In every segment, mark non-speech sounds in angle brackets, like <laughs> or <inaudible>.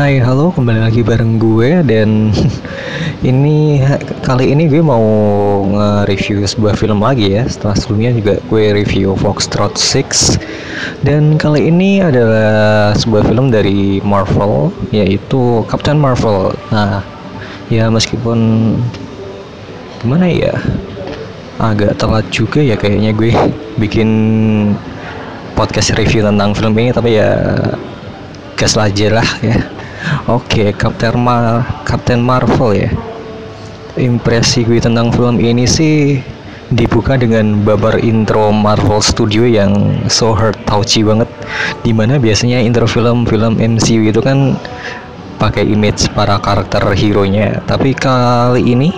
Hai, halo, kembali lagi bareng gue dan <laughs> ini kali ini gue mau nge-review sebuah film lagi ya. Setelah sebelumnya juga gue review Foxtrot 6 dan kali ini adalah sebuah film dari Marvel yaitu Captain Marvel. Nah, ya meskipun gimana ya agak telat juga ya kayaknya gue bikin podcast review tentang film ini tapi ya gas aja lah ya Oke, Captain Mar Captain Marvel ya. Impresi gue tentang film ini sih dibuka dengan babar intro Marvel Studio yang so hard touchy banget di mana biasanya intro film-film MCU itu kan pakai image para karakter hero-nya. Tapi kali ini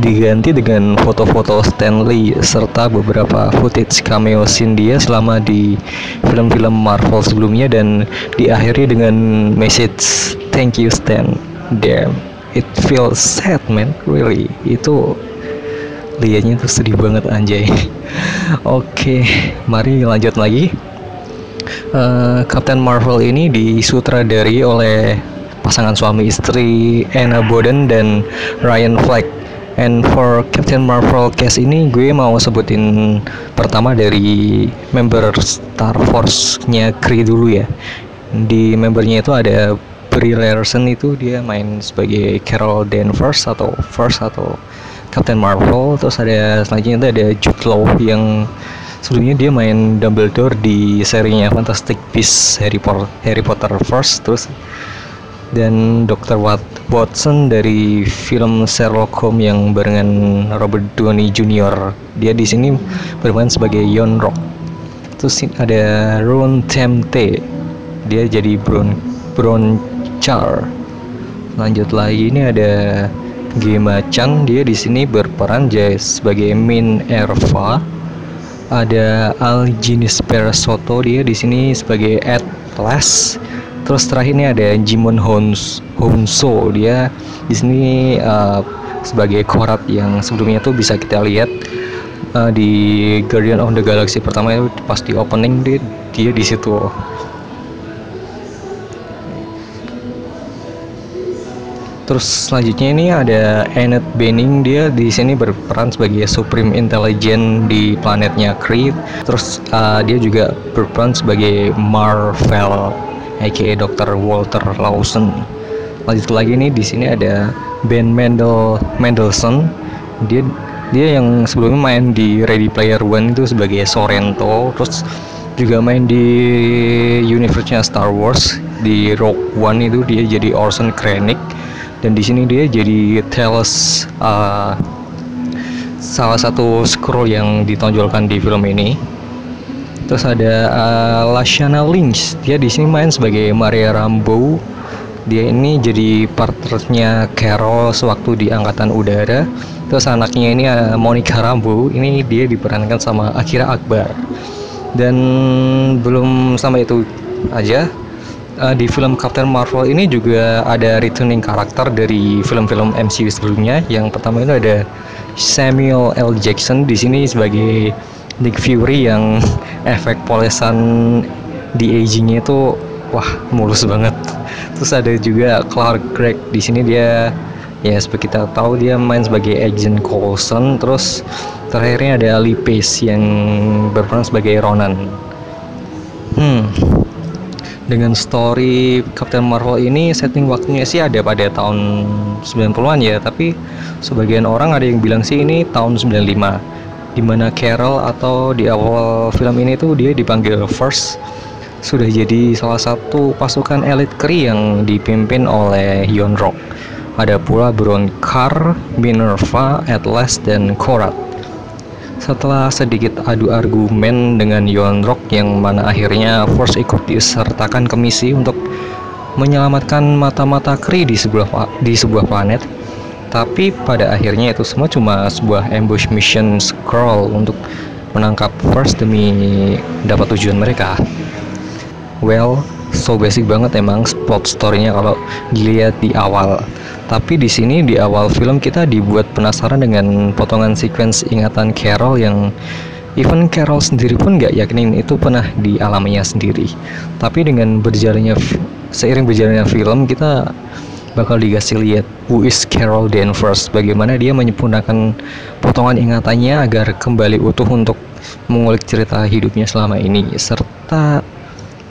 diganti dengan foto-foto Stanley serta beberapa footage cameo scene dia selama di film-film Marvel sebelumnya dan diakhiri dengan message thank you Stan. Damn, it feels sad man, really. Itu liatnya tuh sedih banget anjay. <laughs> Oke, okay, mari lanjut lagi. Uh, Captain Marvel ini disutradari oleh pasangan suami istri Anna Boden dan Ryan Fleck. And for Captain Marvel cast ini gue mau sebutin pertama dari member Star Force-nya Kree dulu ya. Di membernya itu ada Brie Larson itu dia main sebagai Carol Danvers atau First atau Captain Marvel. Terus ada selanjutnya itu ada Jude Law yang sebelumnya dia main Dumbledore di serinya Fantastic Beasts Harry Potter Harry Potter First terus dan Dr. Watson dari film Sherlock Holmes yang barengan Robert Downey Jr. Dia di sini bermain sebagai Yon Rock. Terus ada Ron Temte. Dia jadi Bron Bron Char. Lanjut lagi ini ada Gema Chan. Dia di sini berperan sebagai Min Erva. Ada Alginis Persoto. Dia di sini sebagai Atlas Terus terakhir ini ada Jimon Hons Honso dia di sini uh, sebagai korat yang sebelumnya tuh bisa kita lihat uh, di Guardian of the Galaxy pertama itu pas di opening dia, dia di situ. Terus selanjutnya ini ada Annette Bening dia di sini berperan sebagai Supreme Intelligence di planetnya Kree. Terus uh, dia juga berperan sebagai Marvel aka Dr. Walter Lawson. Lanjut lagi nih di sini ada Ben Mendel Mendelsohn. Dia dia yang sebelumnya main di Ready Player One itu sebagai Sorrento, terus juga main di universe-nya Star Wars di Rogue One itu dia jadi Orson Krennic dan di sini dia jadi Talos uh, salah satu scroll yang ditonjolkan di film ini Terus ada uh, Lashana Lynch, dia di sini main sebagai Maria Rambo. Dia ini jadi partnernya Carol sewaktu di Angkatan Udara. Terus anaknya ini uh, Monica Rambo, ini dia diperankan sama Akira Akbar. Dan belum sampai itu aja, uh, di film Captain Marvel ini juga ada returning karakter dari film-film MCU sebelumnya. Yang pertama itu ada Samuel L. Jackson di sini sebagai Nick Fury yang efek polesan di agingnya itu wah mulus banget. Terus ada juga Clark Gregg di sini dia ya seperti kita tahu dia main sebagai agent Coulson. Terus terakhirnya ada Lee Pace yang berperan sebagai Ronan. Hmm. Dengan story Captain Marvel ini setting waktunya sih ada pada tahun 90-an ya tapi sebagian orang ada yang bilang sih ini tahun 95 di mana Carol atau di awal film ini tuh dia dipanggil First sudah jadi salah satu pasukan elit Kree yang dipimpin oleh Yonrok. Ada pula Bronkar, Minerva, Atlas, dan Korat. Setelah sedikit adu argumen dengan Yonrok yang mana akhirnya Force ikut disertakan ke misi untuk menyelamatkan mata-mata Kree di sebuah di sebuah planet, tapi pada akhirnya itu semua cuma sebuah ambush mission scroll untuk menangkap first demi dapat tujuan mereka. Well, so basic banget emang plot storynya kalau dilihat di awal. Tapi di sini di awal film kita dibuat penasaran dengan potongan sequence ingatan Carol yang even Carol sendiri pun gak yakinin itu pernah dialaminya sendiri. Tapi dengan berjalannya seiring berjalannya film kita bakal dikasih lihat who is Carol Danvers bagaimana dia menyempurnakan potongan ingatannya agar kembali utuh untuk mengulik cerita hidupnya selama ini serta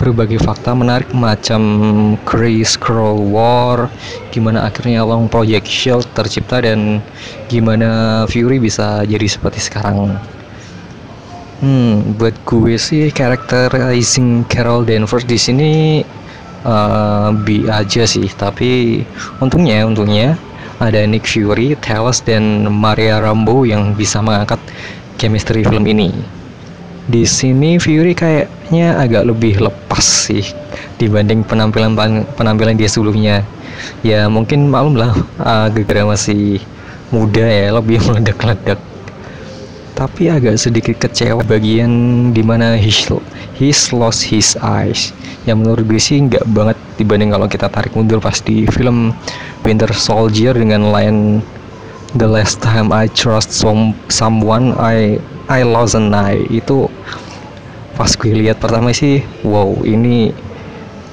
berbagai fakta menarik macam Kree Scroll War, gimana akhirnya Long Project Shield tercipta dan gimana Fury bisa jadi seperti sekarang. Hmm, buat gue sih characterizing Carol Danvers di sini uh, B aja sih, tapi untungnya untungnya ada Nick Fury, Talos dan Maria Rambo yang bisa mengangkat chemistry film ini. Di sini Fury kayaknya agak lebih lepas sih dibanding penampilan penampilan dia sebelumnya. Ya mungkin maklum lah, uh, gara masih muda ya, lebih <laughs> meledak-ledak tapi agak sedikit kecewa bagian di mana he's, he's lost his eyes. Yang menurut gue sih nggak banget dibanding kalau kita tarik mundur pas di film Winter Soldier dengan line The last time I trust some, someone I I lost an eye. Itu pas gue lihat pertama sih wow ini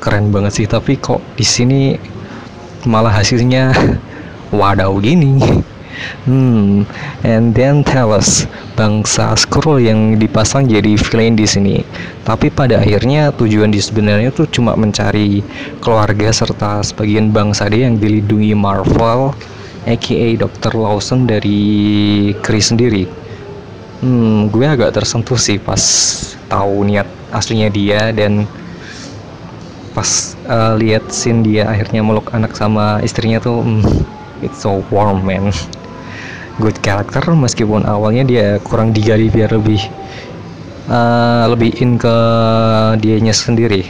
keren banget sih. Tapi kok di sini malah hasilnya <laughs> wadaw gini. <laughs> Hmm, and then tell us bangsa Skrull yang dipasang jadi villain di sini. Tapi pada akhirnya tujuan di sebenarnya tuh cuma mencari keluarga serta sebagian bangsa dia yang dilindungi Marvel, aka Dr. Lawson dari Kree sendiri. Hmm, gue agak tersentuh sih pas tahu niat aslinya dia dan pas uh, lihat scene dia akhirnya meluk anak sama istrinya tuh hmm, it's so warm man good character meskipun awalnya dia kurang digali biar lebih uh, lebih in ke dianya sendiri.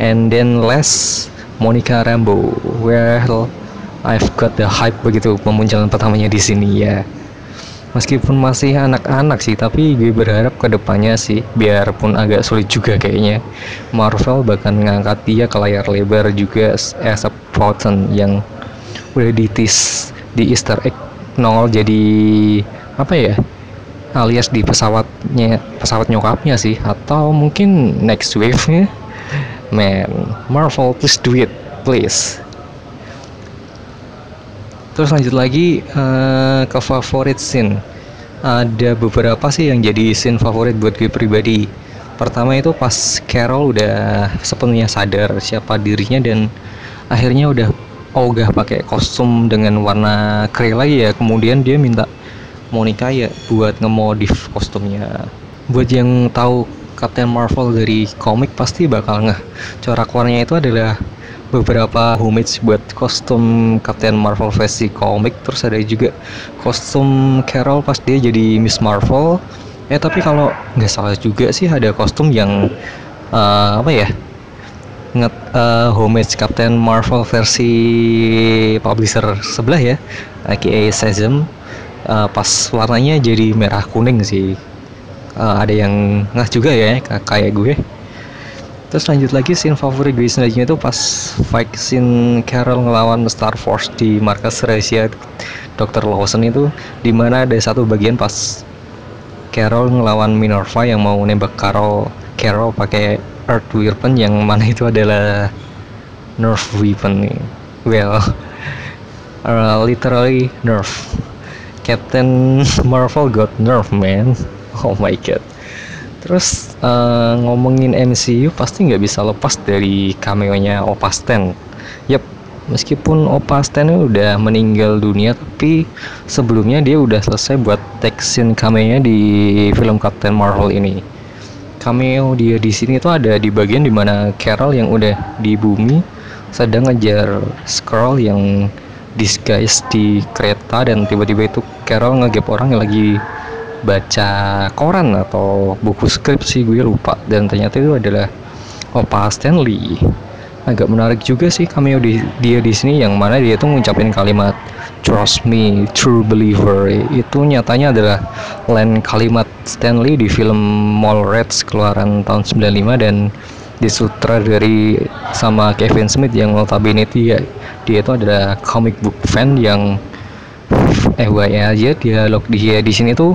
And then less Monica Rambo well I've got the hype begitu pemunculan pertamanya di sini ya. Meskipun masih anak-anak sih tapi gue berharap ke depannya sih biarpun agak sulit juga kayaknya Marvel bahkan ngangkat dia ke layar lebar juga as a proton yang udah ditis di Easter egg nongol jadi apa ya alias di pesawatnya pesawat nyokapnya sih. Atau mungkin next wave nya man Marvel please do it please. Terus lanjut lagi uh, ke favorit scene. Ada beberapa sih yang jadi scene favorit buat gue pribadi. Pertama itu pas Carol udah sepenuhnya sadar siapa dirinya dan akhirnya udah ogah pakai kostum dengan warna grey lagi ya. Kemudian dia minta Monica ya buat ngemodif kostumnya. Buat yang tahu Captain Marvel dari komik pasti bakal ngeh. Corak warnanya itu adalah beberapa homage buat kostum Captain Marvel versi komik. Terus ada juga kostum Carol pas dia jadi Miss Marvel. Ya tapi kalau nggak salah juga sih ada kostum yang uh, apa ya nget uh, homage Captain Marvel versi publisher sebelah ya aka Shazam uh, pas warnanya jadi merah kuning sih uh, ada yang ngah juga ya kayak gue terus lanjut lagi scene favorit gue selanjutnya itu pas fight scene Carol ngelawan Star Force di markas rahasia Dr. Lawson itu di mana ada satu bagian pas Carol ngelawan Minerva yang mau nembak Carol Carol pakai Earth Weapon yang mana itu adalah Nerf Weapon nih. Well, <laughs> uh, literally Nerf. Captain <laughs> Marvel got Nerf man. <laughs> Oh my god. Terus uh, ngomongin MCU pasti nggak bisa lepas dari cameo-nya Opa Stan. Yep, meskipun Opa Stan udah meninggal dunia tapi sebelumnya dia udah selesai buat tag scene cameo-nya di film Captain Marvel ini cameo dia di sini tuh ada di bagian di mana Carol yang udah di bumi sedang ngejar scroll yang disguise di kereta dan tiba-tiba itu Carol ngegap orang yang lagi baca koran atau buku skripsi gue lupa. Dan ternyata itu adalah Opa Stanley. Agak menarik juga sih cameo di, dia di sini yang mana dia tuh ngucapin kalimat trust me true believer. Itu nyatanya adalah line kalimat Stanley di film Mallrats keluaran tahun 95 dan disutradari sama Kevin Smith yang notabene dia dia itu adalah comic book fan yang eh ya aja dialog dia di sini tuh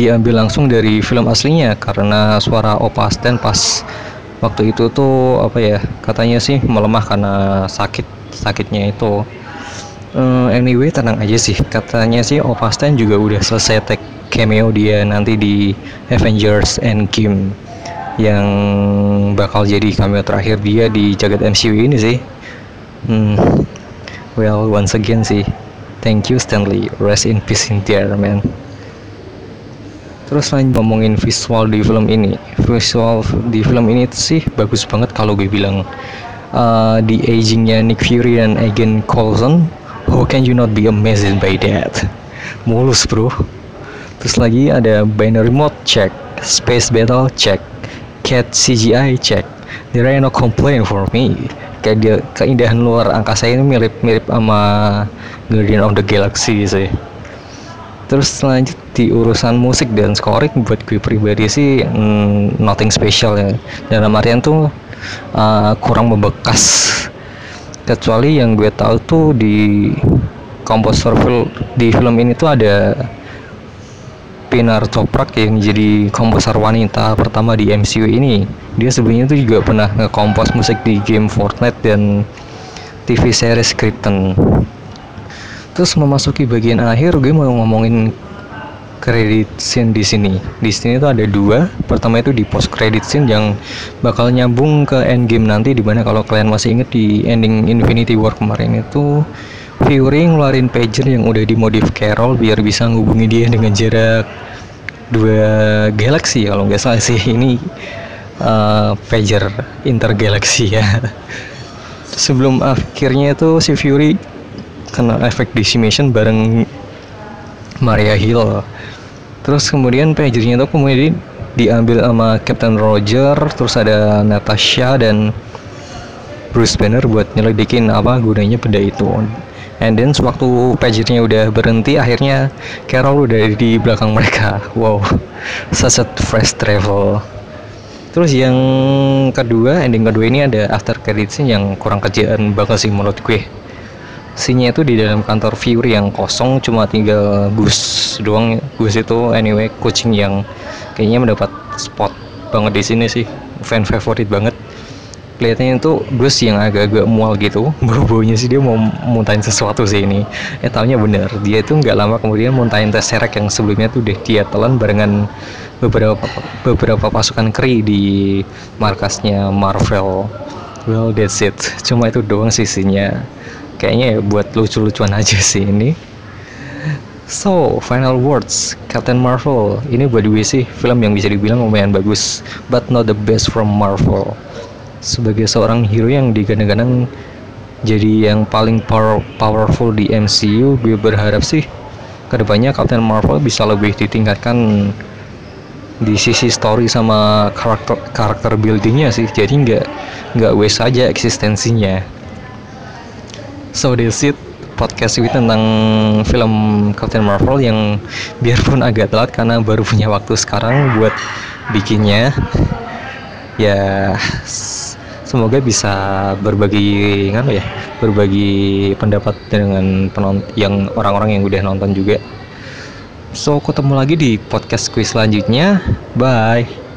diambil langsung dari film aslinya karena suara Opa Stan pas waktu itu tuh apa ya katanya sih melemah karena sakit sakitnya itu uh, anyway tenang aja sih. Katanya sih Opa Stan juga udah selesai tag cameo dia nanti di Avengers Endgame yang bakal jadi cameo terakhir dia di jagat MCU ini sih. Hmm, well once again sih. Thank you Stanley. Rest in peace in there man. Terus lanjut ngomongin visual di film ini. Visual di film ini sih bagus banget kalau gue bilang. Uh, di agingnya Nick Fury dan Agent Coulson how can you not be amazed by that? Mulus bro. Terus lagi ada binary mode check space battle check cat CGI check. There are no complaint for me. Kayak dia keindahan luar angkasa ini mirip-mirip sama Guardian of the Galaxy sih. Terus lanjut di urusan musik dan scoring buat gue pribadi sih mm, nothing special ya. Dalam artian tuh uh, kurang membekas kecuali yang gue tahu tuh di komposer film di film ini tuh ada Pinar Toprak yang jadi komposer wanita pertama di MCU ini. Dia sebelumnya tuh juga pernah ngekompos musik di game Fortnite dan TV series Krypton. Terus memasuki bagian akhir gue mau ngomongin credit scene di sini. Di sini tuh ada dua. Pertama itu di post credit scene yang bakal nyambung ke end game nanti di mana kalau kalian masih inget di ending Infinity War kemarin itu Fury ngeluarin pager yang udah dimodif Carol biar bisa ngubungi dia dengan jarak dua galaksi kalau nggak salah sih. Ini uh, pager intergalaksi ya. Sebelum akhirnya itu si Fury kena efek decimation bareng Maria Hill. Terus kemudian pagernya tuh kemudian diambil sama Captain Roger terus ada Natasha dan Bruce Banner buat nyelidikin apa gunanya benda itu. And then sewaktu pagernya udah berhenti akhirnya Carol udah di belakang mereka. Wow such a fresh travel. Terus yang kedua ending kedua ini ada after credit scene yang kurang kerjaan banget sih menurut gue scene itu di dalam kantor Fury yang kosong cuma tinggal Gus doang Gus itu anyway kucing yang kayaknya mendapat spot banget di sini sih. Fan favorit banget. Kelihatannya itu Gus yang agak-agak mual gitu. <laughs> Bau-baunya sih dia mau muntahin sesuatu sih ini. Eh taunya bener. Dia itu nggak lama kemudian muntahin tes serek yang sebelumnya tuh deh. Dia telan barengan beberapa beberapa pasukan kri di markasnya Marvel. Well that's it. Cuma itu doang sisinya kayaknya ya buat lucu-lucuan aja sih ini So, final words, Captain Marvel. Ini buat gue sih film yang bisa dibilang lumayan bagus, but not the best from Marvel. Sebagai seorang hero yang digadang-gadang jadi yang paling power powerful di MCU, gue berharap sih ke depannya Captain Marvel bisa lebih ditingkatkan di sisi story sama karakter karakter buildingnya sih. Jadi nggak nggak waste saja eksistensinya. So that's it podcast ini tentang film Captain Marvel yang biarpun agak telat karena baru punya waktu sekarang buat bikinnya. Ya semoga bisa berbagi kan ya, berbagi pendapat dengan penonton yang orang-orang yang udah nonton juga. So ketemu lagi di podcast quiz selanjutnya. Bye.